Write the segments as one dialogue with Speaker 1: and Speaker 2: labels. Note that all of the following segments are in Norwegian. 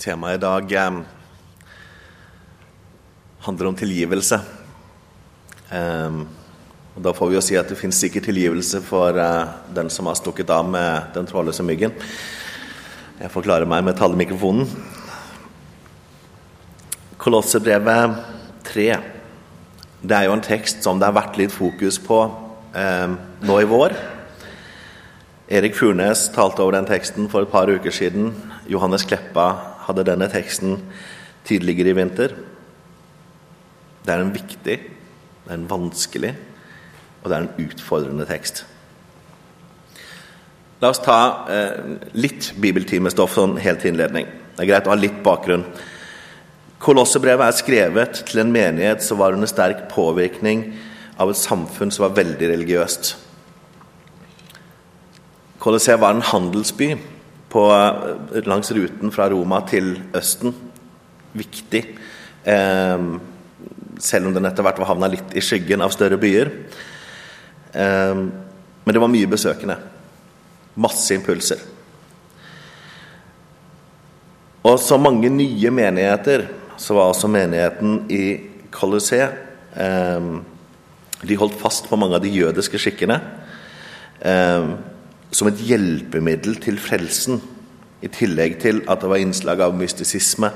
Speaker 1: Temaet i dag eh, handler om tilgivelse. Eh, og Da får vi jo si at det fins sikkert tilgivelse for eh, den som har stukket av med den trådløse myggen. Jeg forklarer meg med talemikrofonen. Kolossebrevet 3. Det er jo en tekst som det har vært litt fokus på eh, nå i vår. Erik Furnes talte over den teksten for et par uker siden. Johannes Kleppa hadde denne teksten tidligere i vinter. Det er en viktig, det er en vanskelig og det er en utfordrende tekst. La oss ta eh, litt bibeltimestoff sånn helt til innledning. Det er greit å ha litt bakgrunn. Kolossebrevet er skrevet til en menighet som var under sterk påvirkning av et samfunn som var veldig religiøst. Kolosseum var en handelsby på, eh, langs ruten fra Roma til Østen. Viktig. Eh, selv om den etter hvert var havna litt i skyggen av større byer. Eh, men det var mye besøkende. Masse impulser. Og så mange nye menigheter, så var også menigheten i Colosseum eh, De holdt fast på mange av de jødiske skikkene. Eh, som et hjelpemiddel til frelsen, i tillegg til at det var innslag av mystisisme,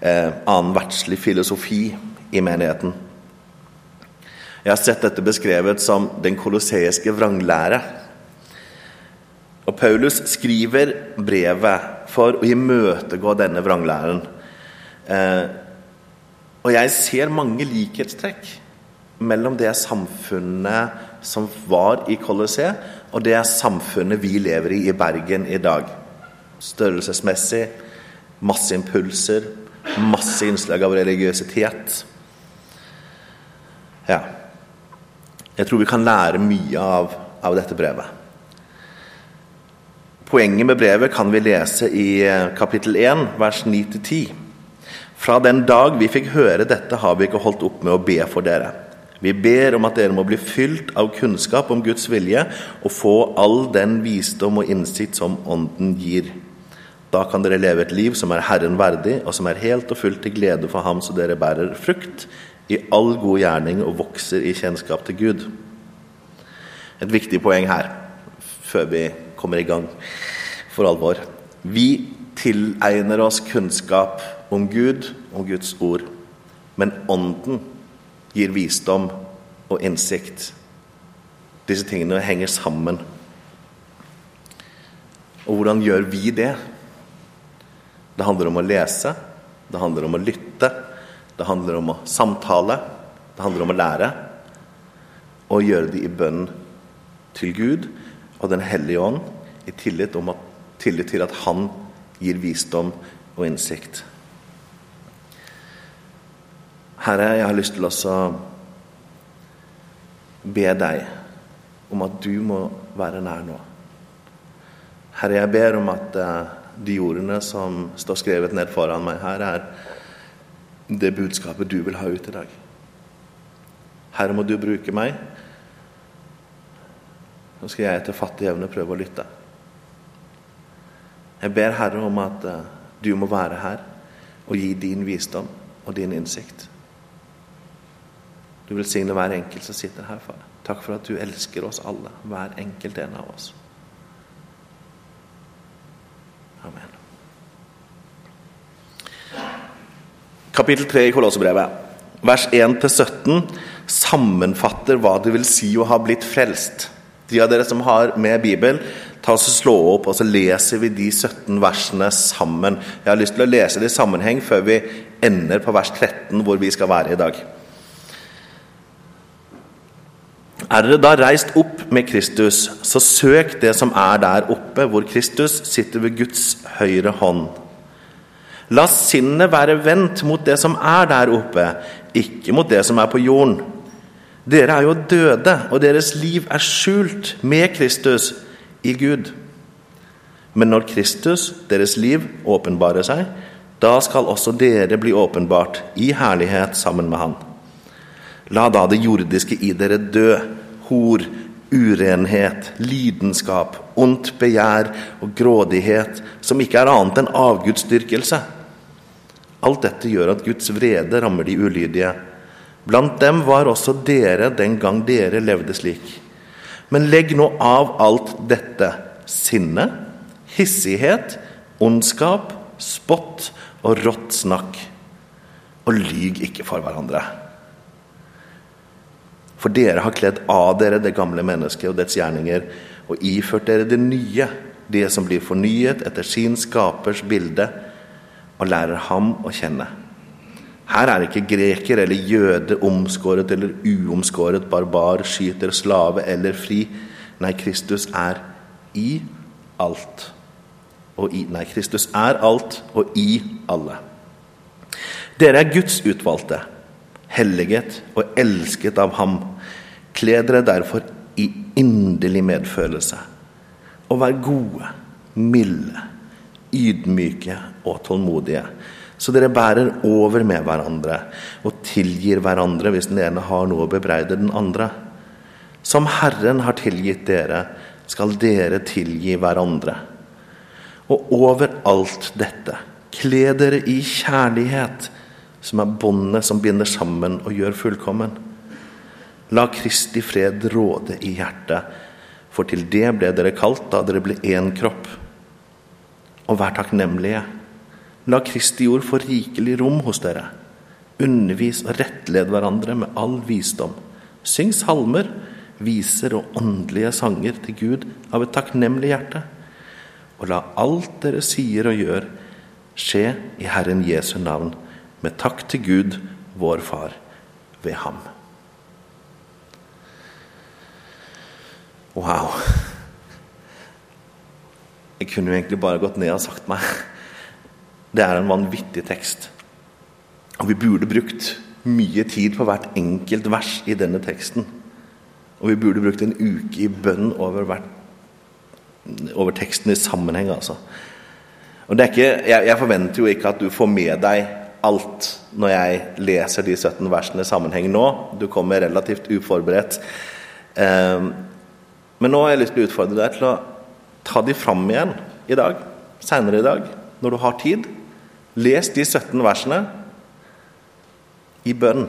Speaker 1: eh, annen verdslig filosofi i menigheten. Jeg har sett dette beskrevet som den kolosseiske vranglære. Og Paulus skriver brevet for å imøtegå denne vranglæren. Eh, og jeg ser mange likhetstrekk mellom det samfunnet som var i Colosseum, og det er samfunnet vi lever i i Bergen i dag. Størrelsesmessig, masse impulser, masse innslag av religiøsitet. Ja. Jeg tror vi kan lære mye av, av dette brevet. Poenget med brevet kan vi lese i eh, kapittel 1, vers 9-10. Fra den dag vi fikk høre dette, har vi ikke holdt opp med å be for dere. Vi ber om at dere må bli fylt av kunnskap om Guds vilje og få all den visdom og innsikt som Ånden gir. Da kan dere leve et liv som er Herren verdig, og som er helt og fullt til glede for Ham, så dere bærer frukt i all god gjerning og vokser i kjennskap til Gud. Et viktig poeng her, før vi kommer i gang for alvor. Vi tilegner oss kunnskap om Gud, og Guds ord, men Ånden gir visdom og innsikt. Disse tingene henger sammen. Og hvordan gjør vi det? Det handler om å lese, det handler om å lytte, det handler om å samtale, det handler om å lære. Og gjøre det i bønn til Gud og Den hellige ånd, i tillit, at, tillit til at Han gir visdom og innsikt. Herre, jeg har lyst til å be deg om at du må være nær nå. Herre, jeg ber om at uh, de ordene som står skrevet ned foran meg her, er det budskapet du vil ha ut i dag. Herre, må du bruke meg. Nå skal jeg etter fattig evne prøve å lytte. Jeg ber Herre om at uh, du må være her og gi din visdom og din innsikt. Du velsigne hver enkelt som sitter her, far. Takk for at du elsker oss alle, hver enkelt en av oss. Amen. Kapittel 3 i Kolossebrevet, vers 1-17, sammenfatter hva det vil si å ha blitt frelst. De av dere som har med Bibel, ta oss og slå opp, og så leser vi de 17 versene sammen. Jeg har lyst til å lese det i sammenheng før vi ender på vers 13, hvor vi skal være i dag. Er dere da reist opp med Kristus, så søk det som er der oppe, hvor Kristus sitter ved Guds høyre hånd. La sinnet være vendt mot det som er der oppe, ikke mot det som er på jorden. Dere er jo døde, og deres liv er skjult med Kristus i Gud. Men når Kristus, deres liv, åpenbarer seg, da skal også dere bli åpenbart i herlighet sammen med Han. La da det jordiske i dere dø hor, urenhet, lidenskap, ondt begjær og grådighet, som ikke er annet enn avgudsdyrkelse. Alt dette gjør at Guds vrede rammer de ulydige. Blant dem var også dere den gang dere levde slik. Men legg nå av alt dette sinne, hissighet, ondskap, spott og rått snakk. Og lyg ikke for hverandre. For dere har kledd av dere det gamle mennesket og dets gjerninger, og iført dere det nye, det som blir fornyet etter sin skapers bilde, og lærer ham å kjenne. Her er ikke greker eller jøde, omskåret eller uomskåret, barbar, skyter, slave eller fri. Nei, Kristus er i alt. Og i, nei, Kristus er alt og i alle. Dere er Guds utvalgte, helliget og elsket av ham. Kle dere derfor i inderlig medfølelse, og vær gode, milde, ydmyke og tålmodige, så dere bærer over med hverandre og tilgir hverandre hvis den ene har noe å bebreide den andre. Som Herren har tilgitt dere, skal dere tilgi hverandre. Og over alt dette, kle dere i kjærlighet, som er båndet som binder sammen og gjør fullkommen. La Kristi fred råde i hjertet, for til det ble dere kalt da dere ble én kropp. Og vær takknemlige. La Kristi ord få rikelig rom hos dere. Undervis og rettled hverandre med all visdom. Syng salmer, viser og åndelige sanger til Gud av et takknemlig hjerte. Og la alt dere sier og gjør, skje i Herren Jesu navn med takk til Gud, vår Far, ved ham. Wow. Jeg kunne jo egentlig bare gått ned og sagt meg Det er en vanvittig tekst. Og vi burde brukt mye tid på hvert enkelt vers i denne teksten. Og vi burde brukt en uke i bønn over, hvert, over teksten i sammenheng, altså. Og det er ikke, jeg, jeg forventer jo ikke at du får med deg alt når jeg leser de 17 versene i sammenheng nå. Du kommer relativt uforberedt. Ehm, men nå har jeg lyst til å utfordre deg til å ta de fram igjen i dag, seinere i dag, når du har tid. Les de 17 versene i bønn.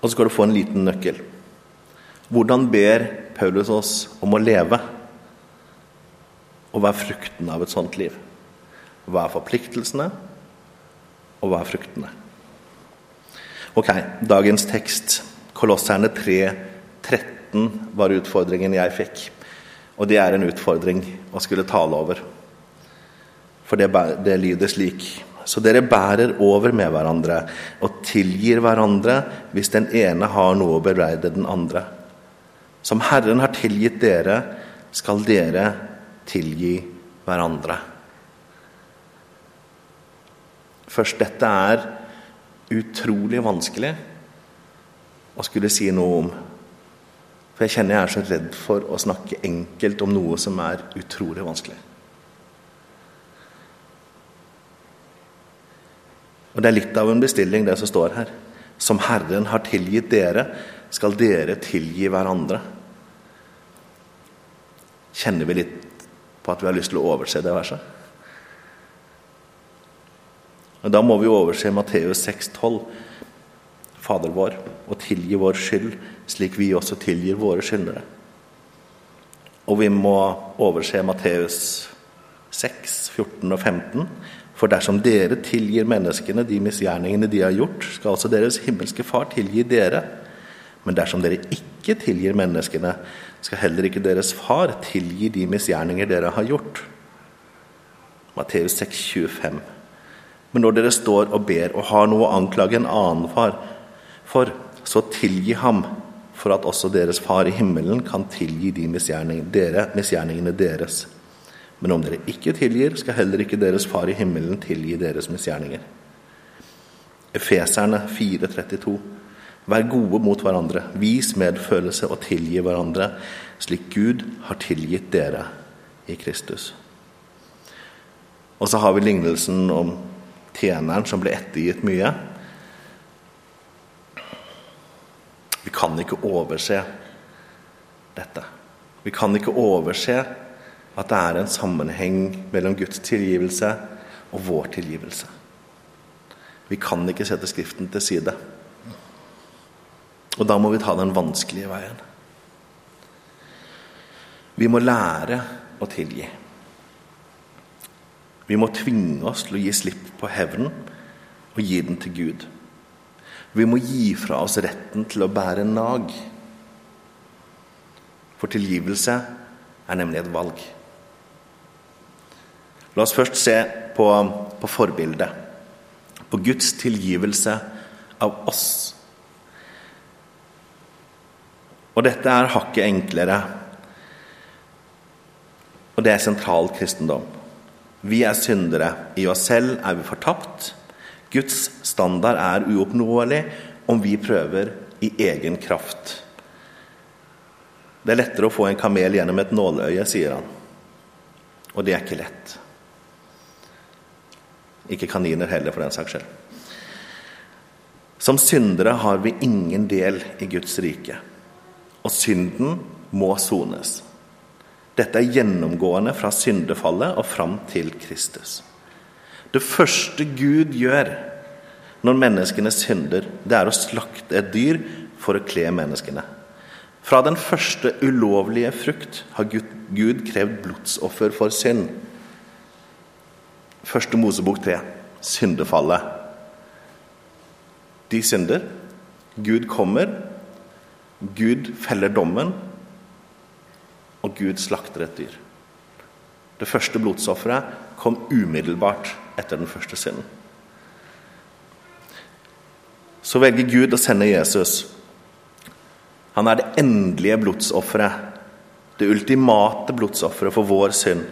Speaker 1: Og så skal du få en liten nøkkel. Hvordan ber Paulus oss om å leve? Og hva er frukten av et sånt liv? Hva er forpliktelsene, og hva er fruktene? Ok, dagens tekst, Kolosserne 3, 13, var utfordringen jeg fikk. Og det er en utfordring å skulle tale over. For det, det lyder slik Så dere bærer over med hverandre og tilgir hverandre hvis den ene har noe å bebreide den andre. Som Herren har tilgitt dere, skal dere tilgi hverandre. Først dette er utrolig vanskelig å skulle si noe om. For jeg kjenner jeg er så redd for å snakke enkelt om noe som er utrolig vanskelig. Og Det er litt av en bestilling, det som står her. Som Herren har tilgitt dere, skal dere tilgi hverandre. Kjenner vi litt på at vi har lyst til å overse det verset. Og Da må vi overse Matteus 6,12. Fader vår, og tilgi vår skyld, slik vi også tilgir våre skyldnere. Og vi må overse Matteus 6, 14 og 15. For dersom dere tilgir menneskene de misgjerningene de har gjort, skal også deres himmelske Far tilgi dere. Men dersom dere ikke tilgir menneskene, skal heller ikke deres far tilgi de misgjerninger dere har gjort. Matteus 6, 25. Men når dere står og ber og har noe å anklage en annen far for, så tilgi ham, for at også deres far i himmelen kan tilgi de misgjerningene, dere, misgjerningene deres. Men om dere ikke tilgir, skal heller ikke deres far i himmelen tilgi deres misgjerninger. Efeserne 432. Vær gode mot hverandre, vis medfølelse og tilgi hverandre, slik Gud har tilgitt dere i Kristus. Og så har vi lignelsen om tjeneren som ble ettergitt mye. Vi kan ikke overse dette. Vi kan ikke overse at det er en sammenheng mellom Guds tilgivelse og vår tilgivelse. Vi kan ikke sette Skriften til side. Og da må vi ta den vanskelige veien. Vi må lære å tilgi. Vi må tvinge oss til å gi slipp på hevnen og gi den til Gud. Vi må gi fra oss retten til å bære nag. For tilgivelse er nemlig et valg. La oss først se på, på forbildet. På Guds tilgivelse av oss. Og dette er hakket enklere. Og det er sentral kristendom. Vi er syndere. I oss selv er vi fortapt. Guds standard er uoppnåelig om vi prøver i egen kraft. Det er lettere å få en kamel gjennom et nåløye, sier han. Og det er ikke lett. Ikke kaniner heller, for den saks skyld. Som syndere har vi ingen del i Guds rike, og synden må sones. Dette er gjennomgående fra syndefallet og fram til Kristus. Det første Gud gjør når menneskene synder, det er å slakte et dyr for å kle menneskene. Fra den første ulovlige frukt har Gud, krevd blodsoffer for synd. Første Mosebok 3. Syndefallet. De synder. Gud kommer. Gud feller dommen. Og Gud slakter et dyr. Det første blodsofferet kom umiddelbart etter den første synden. Så velger Gud å sende Jesus han er det endelige blodsofferet. Det ultimate blodsofferet for vår synd.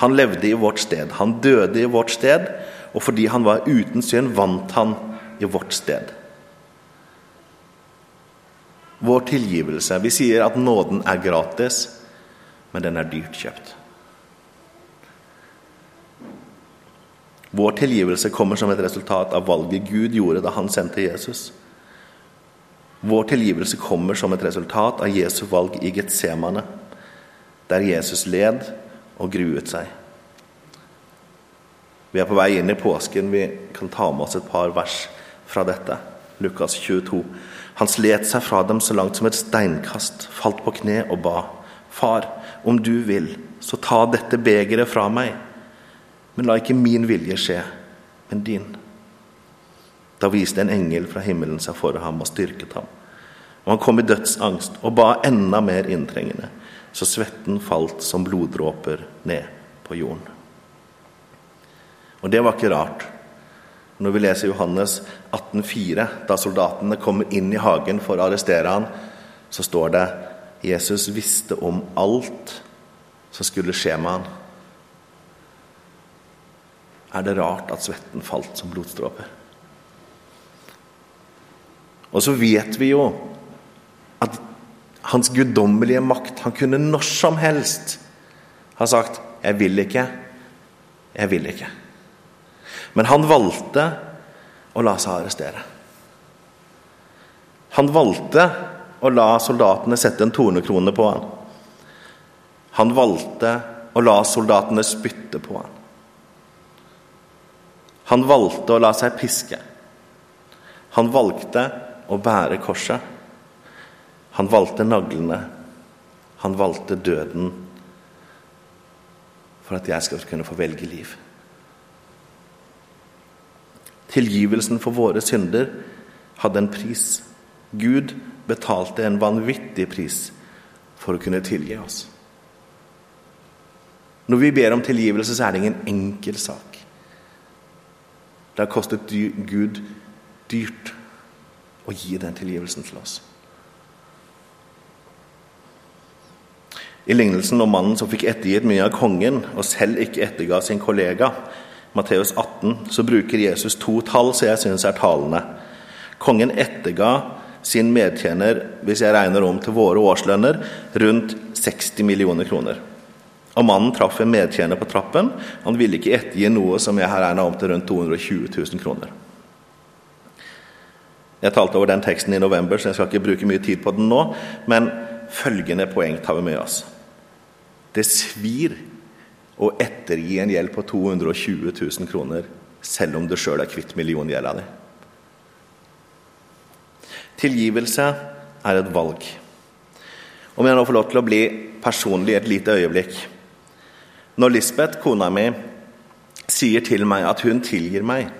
Speaker 1: Han levde i vårt sted. Han døde i vårt sted, og fordi han var uten synd, vant han i vårt sted. Vår tilgivelse Vi sier at nåden er gratis, men den er dyrt kjøpt. Vår tilgivelse kommer som et resultat av valget Gud gjorde da han sendte Jesus. Vår tilgivelse kommer som et resultat av Jesu valg i Getsemane, der Jesus led og gruet seg. Vi er på vei inn i påsken. Vi kan ta med oss et par vers fra dette. Lukas 22. Han slet seg fra dem så langt som et steinkast, falt på kne og ba. Far, om du vil, så ta dette begeret fra meg. Men la ikke min vilje skje, men din. Da viste en engel fra himmelen seg for ham og styrket ham. Og han kom i dødsangst og ba enda mer inntrengende, så svetten falt som bloddråper ned på jorden. Og det var ikke rart. Når vi leser Johannes 18,4, da soldatene kommer inn i hagen for å arrestere han, så står det Jesus visste om alt som skulle skje med han. Er det rart at svetten falt som blodstråper? Og så vet vi jo at hans guddommelige makt Han kunne når som helst ha sagt 'Jeg vil ikke. Jeg vil ikke'. Men han valgte å la seg arrestere. Han valgte å la soldatene sette en tornekrone på han. Han valgte å la soldatene spytte på han. Han valgte å la seg piske. Han valgte å bære korset. Han valgte naglene. Han valgte døden for at jeg skal kunne få velge liv. Tilgivelsen for våre synder hadde en pris. Gud betalte en vanvittig pris for å kunne tilgi oss. Når vi ber om tilgivelse, så er det ingen enkel sak. Det har kostet Gud dyrt å gi den tilgivelsen til oss. I lignelsen om mannen som fikk ettergitt mye av kongen, og selv ikke etterga sin kollega, Matteus 18, så bruker Jesus to tall som jeg syns er talende. Kongen etterga sin medtjener, hvis jeg regner om til våre årslønner, rundt 60 millioner kroner. Og mannen traff en medtjener på trappen. Han ville ikke ettergi noe som jeg har regna om til rundt 220 000 kroner. Jeg talte over den teksten i november, så jeg skal ikke bruke mye tid på den nå. Men følgende poeng tar vi med oss. Det svir å ettergi en gjeld på 220 000 kroner, selv om du sjøl er kvitt milliongjelda di. Tilgivelse er et valg. Om jeg nå får lov til å bli personlig et lite øyeblikk Når Lisbeth, kona mi, sier til meg at hun tilgir meg,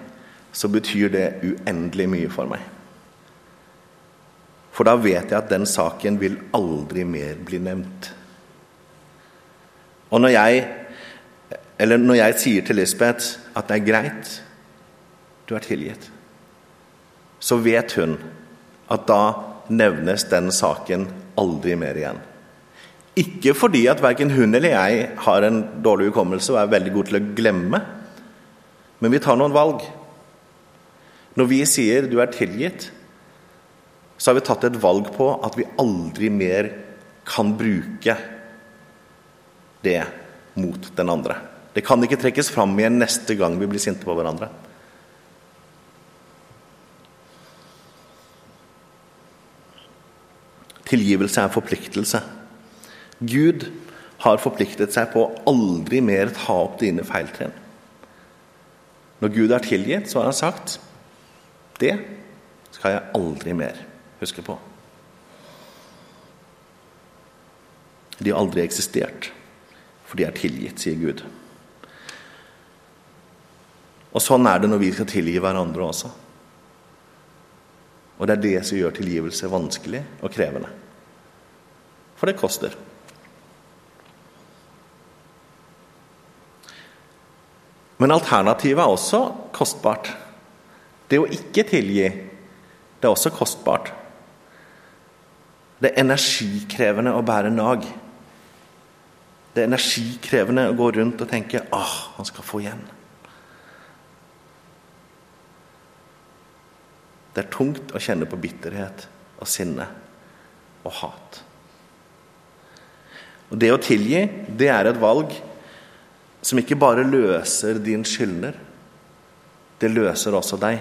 Speaker 1: så betyr det uendelig mye for meg. For da vet jeg at den saken vil aldri mer bli nevnt. Og når jeg, eller når jeg sier til Lisbeth at det er greit, du er tilgitt, så vet hun at da nevnes den saken aldri mer igjen. Ikke fordi at verken hun eller jeg har en dårlig hukommelse og er veldig god til å glemme, men vi tar noen valg. Når vi sier 'du er tilgitt', så har vi tatt et valg på at vi aldri mer kan bruke det mot den andre. Det kan ikke trekkes fram igjen neste gang vi blir sinte på hverandre. Tilgivelse er forpliktelse. Gud har forpliktet seg på å aldri mer ta opp dine feiltrinn. Når Gud er tilgitt, så har han sagt det skal jeg aldri mer huske på. De har aldri eksistert, for de er tilgitt, sier Gud. Og Sånn er det når vi skal tilgi hverandre også. Og det er det som gjør tilgivelse vanskelig og krevende. For det koster. Men alternativet er også kostbart. Det å ikke tilgi, det er også kostbart. Det er energikrevende å bære nag. Det er energikrevende å gå rundt og tenke 'Åh, han skal få igjen'. Det er tungt å kjenne på bitterhet og sinne og hat. Og Det å tilgi, det er et valg som ikke bare løser din skyldner, det løser også deg.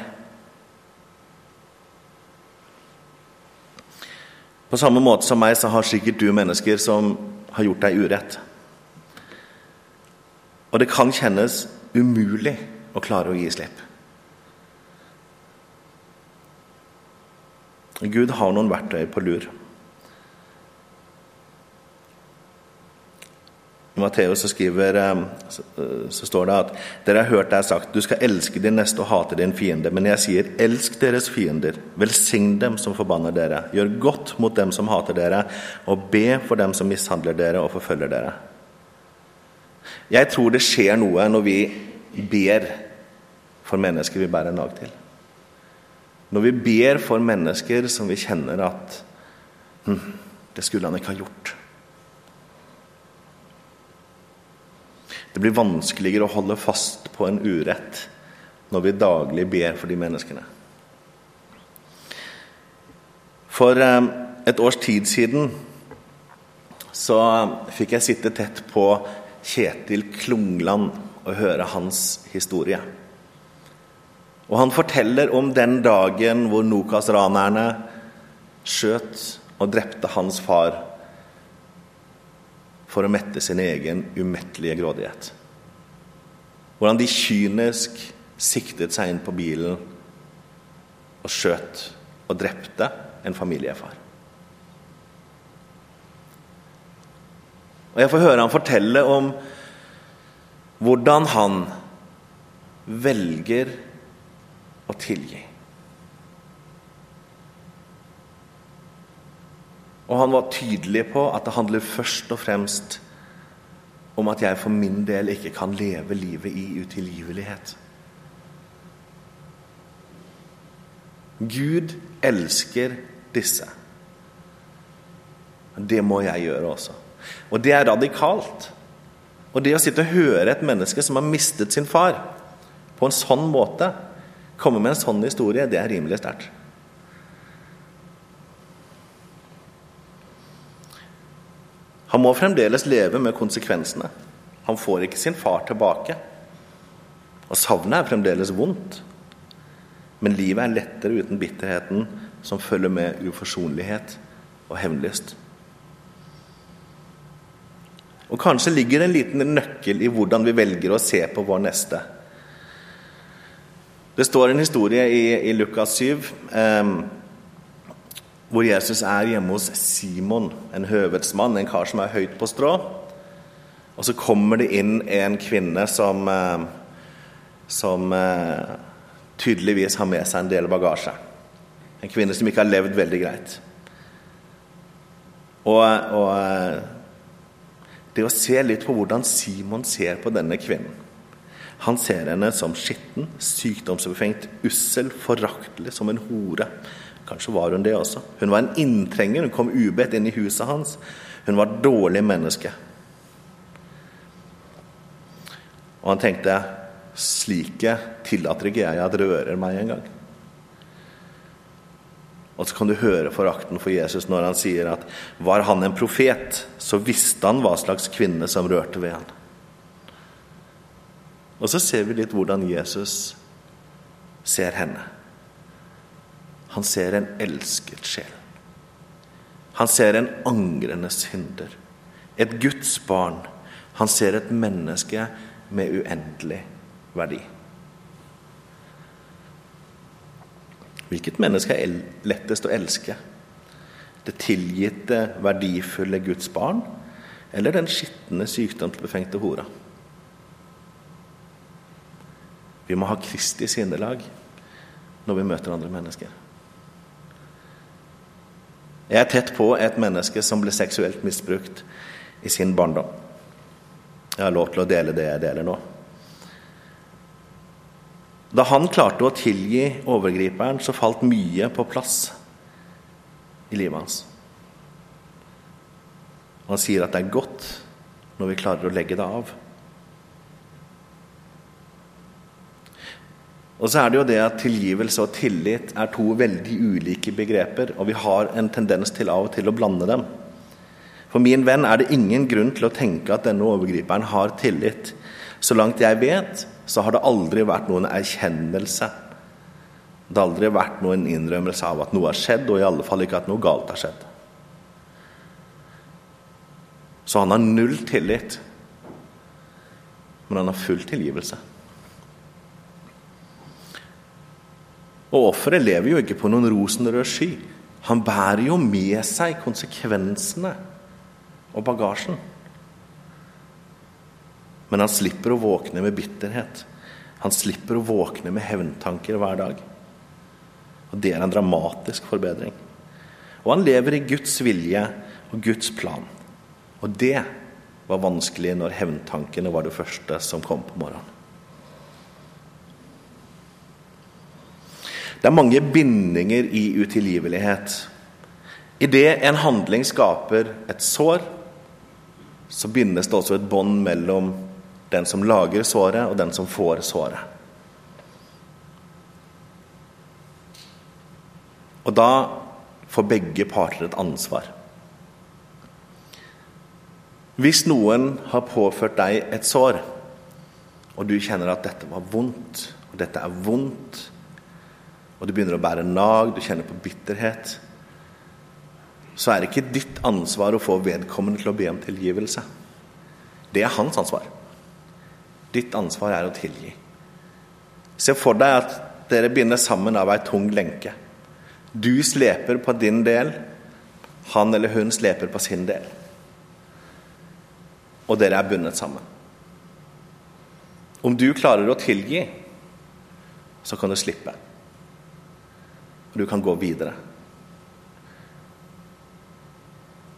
Speaker 1: På samme måte som meg, så har sikkert du mennesker som har gjort deg urett. Og det kan kjennes umulig å klare å gi slipp. Gud har noen verktøy på lur. I Matteus så, skriver, eh, så står det at dere har hørt det er sagt du skal elske din neste og hate din fiende. Men jeg sier elsk deres fiender, velsign dem som forbanner dere. Gjør godt mot dem som hater dere, og be for dem som mishandler dere og forfølger dere. Jeg tror det skjer noe når vi ber for mennesker vi bærer nag til. Når vi ber for mennesker som vi kjenner at hm, det skulle han ikke ha gjort. Det blir vanskeligere å holde fast på en urett når vi daglig ber for de menneskene. For eh, et års tid siden så fikk jeg sitte tett på Kjetil Klungland og høre hans historie. Og han forteller om den dagen hvor Nokas-ranerne skjøt og drepte hans far for å mette sin egen umettelige grådighet. Hvordan de kynisk siktet seg inn på bilen og skjøt og drepte en familiefar. Og Jeg får høre han fortelle om hvordan han velger å tilgi. Og han var tydelig på at det handler først og fremst om at jeg for min del ikke kan leve livet i utilgivelighet. Gud elsker disse. Det må jeg gjøre også. Og det er radikalt. Og det å sitte og høre et menneske som har mistet sin far, på en sånn måte, komme med en sånn historie, det er rimelig sterkt. Han må fremdeles leve med konsekvensene. Han får ikke sin far tilbake. Og savnet er fremdeles vondt. Men livet er lettere uten bitterheten som følger med uforsonlighet og hevnlyst. Og kanskje ligger det en liten nøkkel i hvordan vi velger å se på vår neste. Det står en historie i, i Lukas 7 eh, hvor Jesus er hjemme hos Simon, en høvedsmann, en kar som er høyt på strå. Og så kommer det inn en kvinne som, eh, som eh, tydeligvis har med seg en del bagasje. En kvinne som ikke har levd veldig greit. Og, og eh, det å se litt på hvordan Simon ser på denne kvinnen. Han ser henne som skitten, sykdomsbefengt, ussel, foraktelig, som en hore. Kanskje var hun det også. Hun var en inntrenger, hun kom ubedt inn i huset hans. Hun var et dårlig menneske. Og han tenkte slike tillater ikke jeg at rører meg engang. Og så kan du høre forakten for Jesus når han sier at var han en profet, så visste han hva slags kvinne som rørte ved han. Og så ser vi litt hvordan Jesus ser henne. Han ser en elsket sjel. Han ser en angrende synder. Et Guds barn. Han ser et menneske med uendelig verdi. Hvilket menneske er lettest å elske? Det tilgitte, verdifulle Guds barn eller den skitne, sykdomsbefengte hora? Vi må ha Kristi sinnelag når vi møter andre mennesker. Jeg er tett på et menneske som ble seksuelt misbrukt i sin barndom. Jeg har lov til å dele det jeg deler nå. Da han klarte å tilgi overgriperen, så falt mye på plass i livet hans. Han sier at det er godt når vi klarer å legge det av. Og så er det jo det at Tilgivelse og tillit er to veldig ulike begreper, og vi har en tendens til av og til å blande dem. For min venn er det ingen grunn til å tenke at denne overgriperen har tillit. Så langt jeg vet, så har det aldri vært noen erkjennelse. Det har aldri vært noen innrømmelse av at noe har skjedd, og i alle fall ikke at noe galt har skjedd. Så han har null tillit, men han har full tilgivelse. Og offeret lever jo ikke på noen rosenrød sky. Han bærer jo med seg konsekvensene og bagasjen. Men han slipper å våkne med bitterhet. Han slipper å våkne med hevntanker hver dag. Og Det er en dramatisk forbedring. Og han lever i Guds vilje og Guds plan. Og det var vanskelig når hevntankene var det første som kom på morgenen. Det er mange bindinger i utilgivelighet. Idet en handling skaper et sår, så bindes det også et bånd mellom den som lager såret, og den som får såret. Og da får begge parter et ansvar. Hvis noen har påført deg et sår, og du kjenner at dette var vondt, og dette er vondt, og du begynner å bære nag, du kjenner på bitterhet, så er det ikke ditt ansvar å få vedkommende til å be om tilgivelse. Det er hans ansvar. Ditt ansvar er å tilgi. Se for deg at dere binder sammen av ei tung lenke. Du sleper på din del, han eller hun sleper på sin del. Og dere er bundet sammen. Om du klarer å tilgi, så kan du slippe. Og du kan gå videre.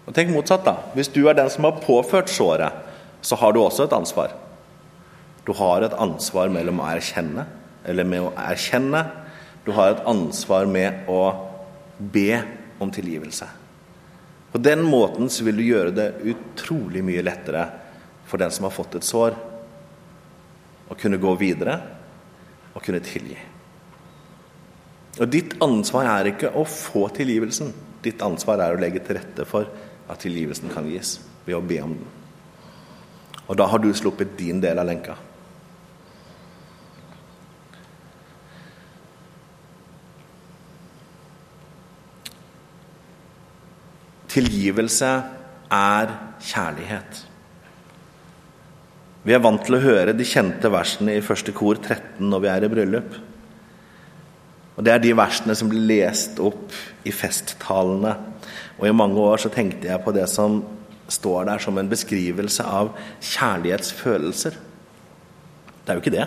Speaker 1: Og Tenk motsatt, da. Hvis du er den som har påført såret, så har du også et ansvar. Du har et ansvar mellom å erkjenne, eller med å erkjenne. Du har et ansvar med å be om tilgivelse. På den måten så vil du gjøre det utrolig mye lettere for den som har fått et sår, å kunne gå videre og kunne tilgi. Og Ditt ansvar er ikke å få tilgivelsen. Ditt ansvar er å legge til rette for at tilgivelsen kan gis, ved å be om den. Og da har du sluppet din del av lenka. Tilgivelse er kjærlighet. Vi er vant til å høre de kjente versene i første kor 13 når vi er i bryllup. Og Det er de versene som blir lest opp i festtalene. Og I mange år så tenkte jeg på det som står der som en beskrivelse av kjærlighetsfølelser. Det er jo ikke det.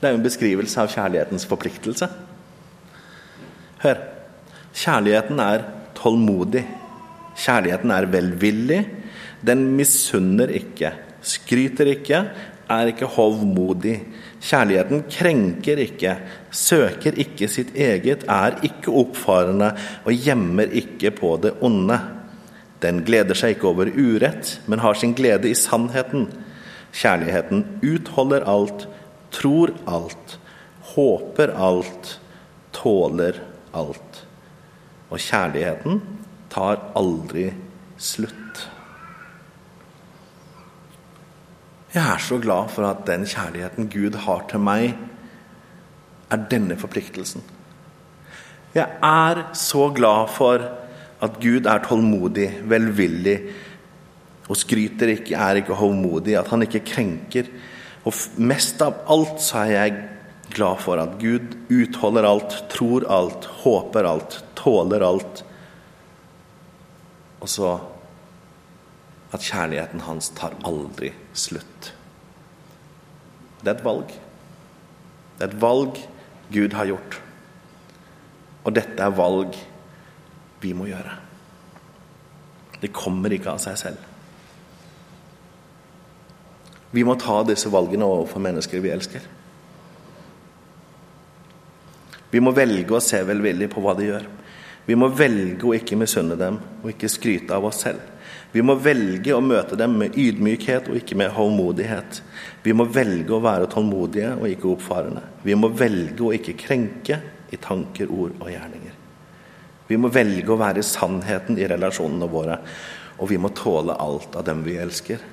Speaker 1: Det er jo en beskrivelse av kjærlighetens forpliktelse. Hør. Kjærligheten er tålmodig. Kjærligheten er velvillig. Den misunner ikke, skryter ikke, er ikke hovmodig. Kjærligheten krenker ikke, søker ikke sitt eget, er ikke oppfarende og gjemmer ikke på det onde. Den gleder seg ikke over urett, men har sin glede i sannheten. Kjærligheten utholder alt, tror alt, håper alt, tåler alt. Og kjærligheten tar aldri slutt. Jeg er så glad for at den kjærligheten Gud har til meg, er denne forpliktelsen. Jeg er så glad for at Gud er tålmodig, velvillig og skryter ikke, er ikke hovmodig, at han ikke krenker. Og mest av alt så er jeg glad for at Gud utholder alt, tror alt, håper alt, tåler alt. Og så at kjærligheten hans tar aldri slutt. Det er et valg. Det er et valg Gud har gjort. Og dette er valg vi må gjøre. Det kommer ikke av seg selv. Vi må ta disse valgene overfor mennesker vi elsker. Vi må velge å se velvillig på hva de gjør. Vi må velge å ikke misunne dem og ikke skryte av oss selv. Vi må velge å møte dem med ydmykhet og ikke med håndmodighet. Vi må velge å være tålmodige og ikke oppfarende. Vi må velge å ikke krenke i tanker, ord og gjerninger. Vi må velge å være sannheten i relasjonene våre, og vi må tåle alt av dem vi elsker.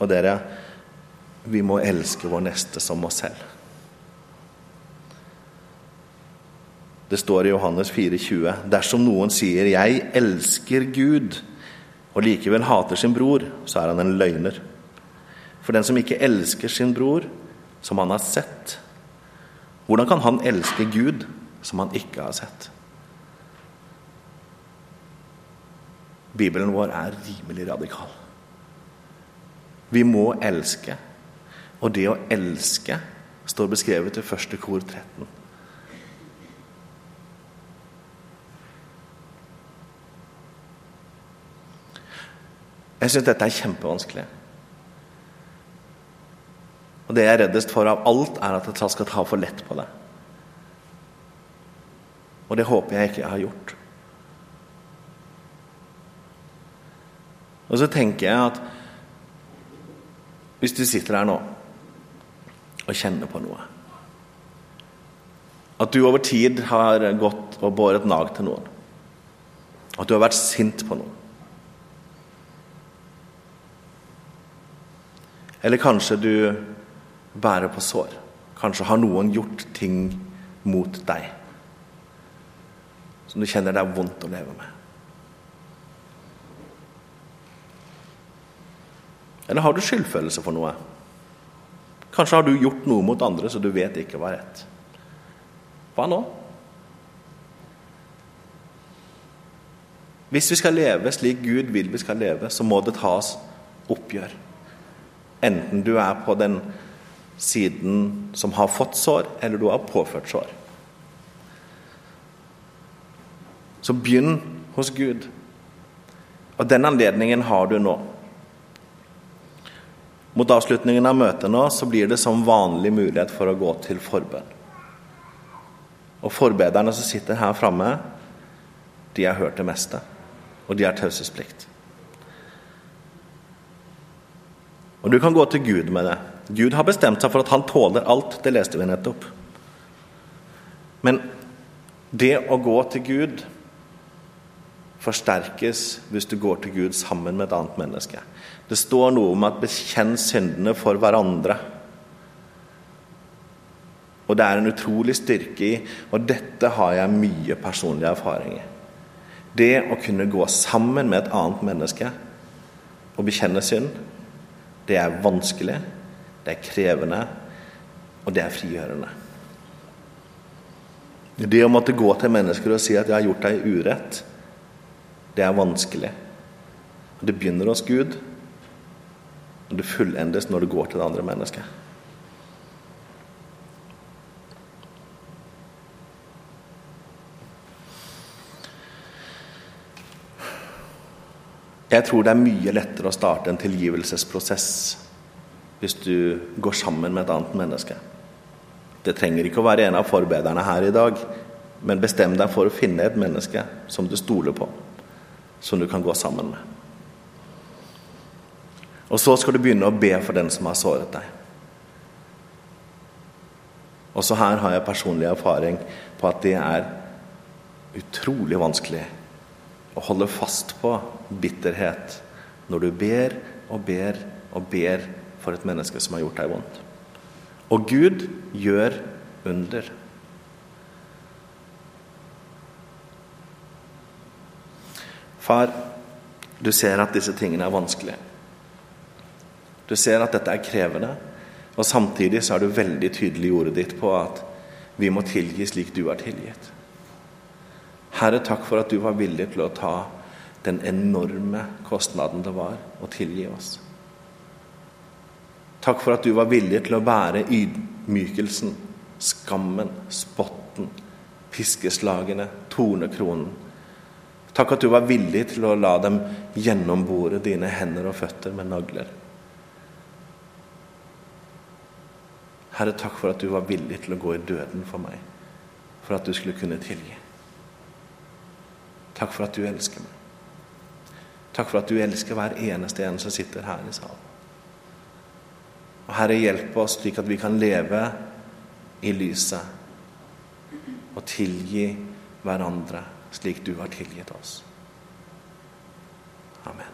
Speaker 1: Og dere, vi må elske vår neste som oss selv. Det står i Johannes 4,20.: Dersom noen sier 'jeg elsker Gud', og likevel hater sin bror, så er han en løgner. For den som ikke elsker sin bror, som han har sett, hvordan kan han elske Gud, som han ikke har sett? Bibelen vår er rimelig radikal. Vi må elske, og det å elske står beskrevet i første kor 13. Jeg syns dette er kjempevanskelig. Og det jeg er reddest for av alt, er at jeg skal ta for lett på det. Og det håper jeg ikke jeg har gjort. Og så tenker jeg at hvis du sitter her nå og kjenner på noe At du over tid har gått og båret nag til noen. At du har vært sint på noen. Eller kanskje du bærer på sår. Kanskje har noen gjort ting mot deg som du kjenner det er vondt å leve med. Eller har du skyldfølelse for noe? Kanskje har du gjort noe mot andre så du vet ikke var rett. Hva nå? Hvis vi skal leve slik Gud vil vi skal leve, så må det tas oppgjør. Enten du er på den siden som har fått sår, eller du har påført sår. Så begynn hos Gud. Og den anledningen har du nå. Mot avslutningen av møtet nå så blir det som vanlig mulighet for å gå til forbønn. Og forbederne som sitter her framme, de har hørt det meste. Og de har taushetsplikt. Og du kan gå til Gud med det. Gud har bestemt seg for at han tåler alt. Det leste vi nettopp. Men det å gå til Gud forsterkes hvis du går til Gud sammen med et annet menneske. Det står noe om at bekjenn syndene for hverandre. Og det er en utrolig styrke i, og dette har jeg mye personlig erfaring i. Det å kunne gå sammen med et annet menneske og bekjenne synd, det er vanskelig, det er krevende, og det er frigjørende. Det å måtte gå til mennesker og si at 'jeg har gjort deg urett', det er vanskelig. Det begynner hos Gud, og det fullendes når du går til det andre mennesket. Jeg tror det er mye lettere å starte en tilgivelsesprosess hvis du går sammen med et annet menneske. Det trenger ikke å være en av forbederne her i dag, men bestem deg for å finne et menneske som du stoler på, som du kan gå sammen med. Og så skal du begynne å be for den som har såret deg. Også her har jeg personlig erfaring på at det er utrolig vanskelig å holde fast på bitterhet når du ber og ber og ber for et menneske som har gjort deg vondt. Og Gud gjør under. Far, du ser at disse tingene er vanskelige. Du ser at dette er krevende, og samtidig så er du veldig tydelig i ordet ditt på at vi må tilgi slik du er tilgitt. Herre, takk for at du var villig til å ta den enorme kostnaden det var å tilgi oss. Takk for at du var villig til å bære ydmykelsen, skammen, spotten, piskeslagene, tornekronen. Takk at du var villig til å la dem gjennombore dine hender og føtter med nagler. Herre, takk for at du var villig til å gå i døden for meg, for at du skulle kunne tilgi. Takk for at du elsker meg. Takk for at du elsker hver eneste en som sitter her i salen. Og Herre, hjelp oss slik at vi kan leve i lyset og tilgi hverandre slik du har tilgitt oss. Amen.